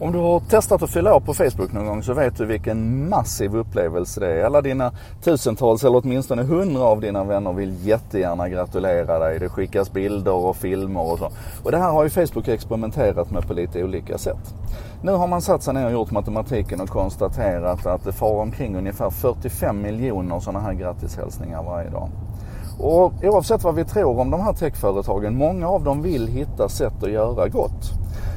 Om du har testat att fylla år på Facebook någon gång så vet du vilken massiv upplevelse det är. Alla dina tusentals eller åtminstone hundra av dina vänner vill jättegärna gratulera dig. Det skickas bilder och filmer och så. Och det här har ju Facebook experimenterat med på lite olika sätt. Nu har man satt sig ner och gjort matematiken och konstaterat att det far omkring ungefär 45 miljoner sådana här grattishälsningar varje dag. Och oavsett vad vi tror om de här techföretagen, många av dem vill hitta sätt att göra gott.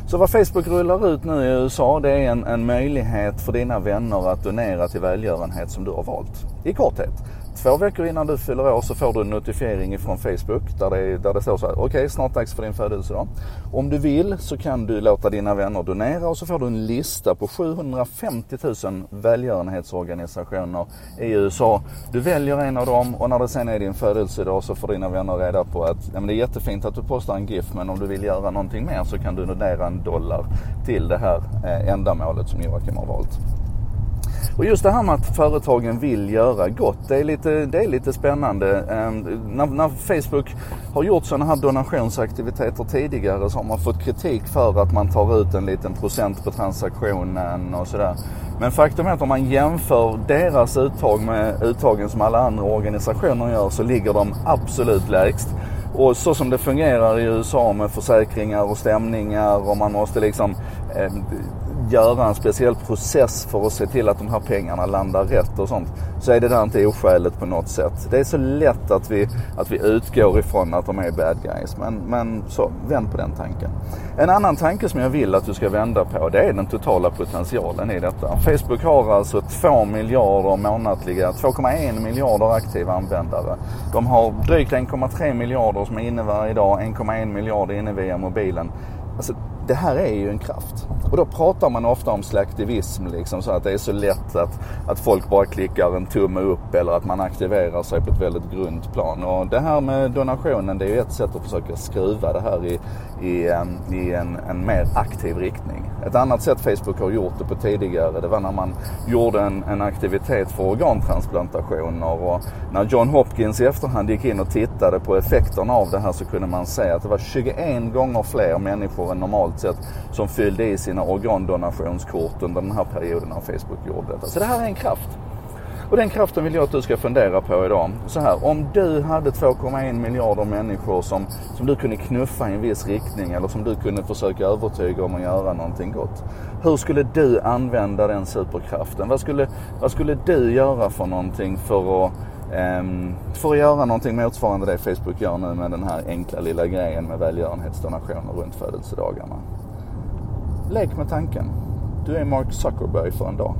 Så vad Facebook rullar ut nu i USA det är en, en möjlighet för dina vänner att donera till välgörenhet som du har valt. I korthet. Två veckor innan du fyller år så får du en notifiering från Facebook där det, där det står så här. Okej, okay, snart dags för din födelsedag. Om du vill så kan du låta dina vänner donera och så får du en lista på 750 000 välgörenhetsorganisationer i USA. Du väljer en av dem och när det sen är din födelsedag så får dina vänner reda på att ja, men det är jättefint att du postar en GIF men om du vill göra någonting mer så kan du donera en dollar till det här eh, ändamålet som Joakim har valt. Och just det här med att företagen vill göra gott, det är lite, det är lite spännande. Ehm, när, när Facebook har gjort sådana här donationsaktiviteter tidigare så har man fått kritik för att man tar ut en liten procent på transaktionen och sådär. Men faktum är att om man jämför deras uttag med uttagen som alla andra organisationer gör så ligger de absolut lägst. Och så som det fungerar i USA med försäkringar och stämningar och man måste liksom eh, göra en speciell process för att se till att de här pengarna landar rätt och sånt. Så är det där inte oskäligt på något sätt. Det är så lätt att vi, att vi utgår ifrån att de är bad guys. Men, men så, vänd på den tanken. En annan tanke som jag vill att du ska vända på det är den totala potentialen i detta. Facebook har alltså 2 miljarder månatliga, 2,1 miljarder aktiva användare. De har drygt 1,3 miljarder som är inne varje dag, 1,1 miljarder inne via mobilen. Alltså, det här är ju en kraft. Och då pratar man ofta om slaktivism, liksom, så att det är så lätt att, att folk bara klickar en tumme upp eller att man aktiverar sig på ett väldigt grunt plan. Och det här med donationen, det är ju ett sätt att försöka skruva det här i, i, en, i en, en mer aktiv riktning. Ett annat sätt Facebook har gjort det på tidigare, det var när man gjorde en, en aktivitet för organtransplantationer. Och när John Hopkins i efterhand gick in och tittade på effekterna av det här så kunde man se att det var 21 gånger fler människor än normalt sett som fyllde i sina organdonationskort under den här perioden när Facebook gjorde detta. Så det här är en kraft. Och den kraften vill jag att du ska fundera på idag. Så här, om du hade 2,1 miljarder människor som, som du kunde knuffa i en viss riktning eller som du kunde försöka övertyga om att göra någonting gott. Hur skulle du använda den superkraften? Vad skulle, vad skulle du göra för någonting för att Ehm, för att göra någonting motsvarande det Facebook gör nu med den här enkla lilla grejen med välgörenhetsdonationer runt födelsedagarna. Lek med tanken. Du är Mark Zuckerberg för en dag.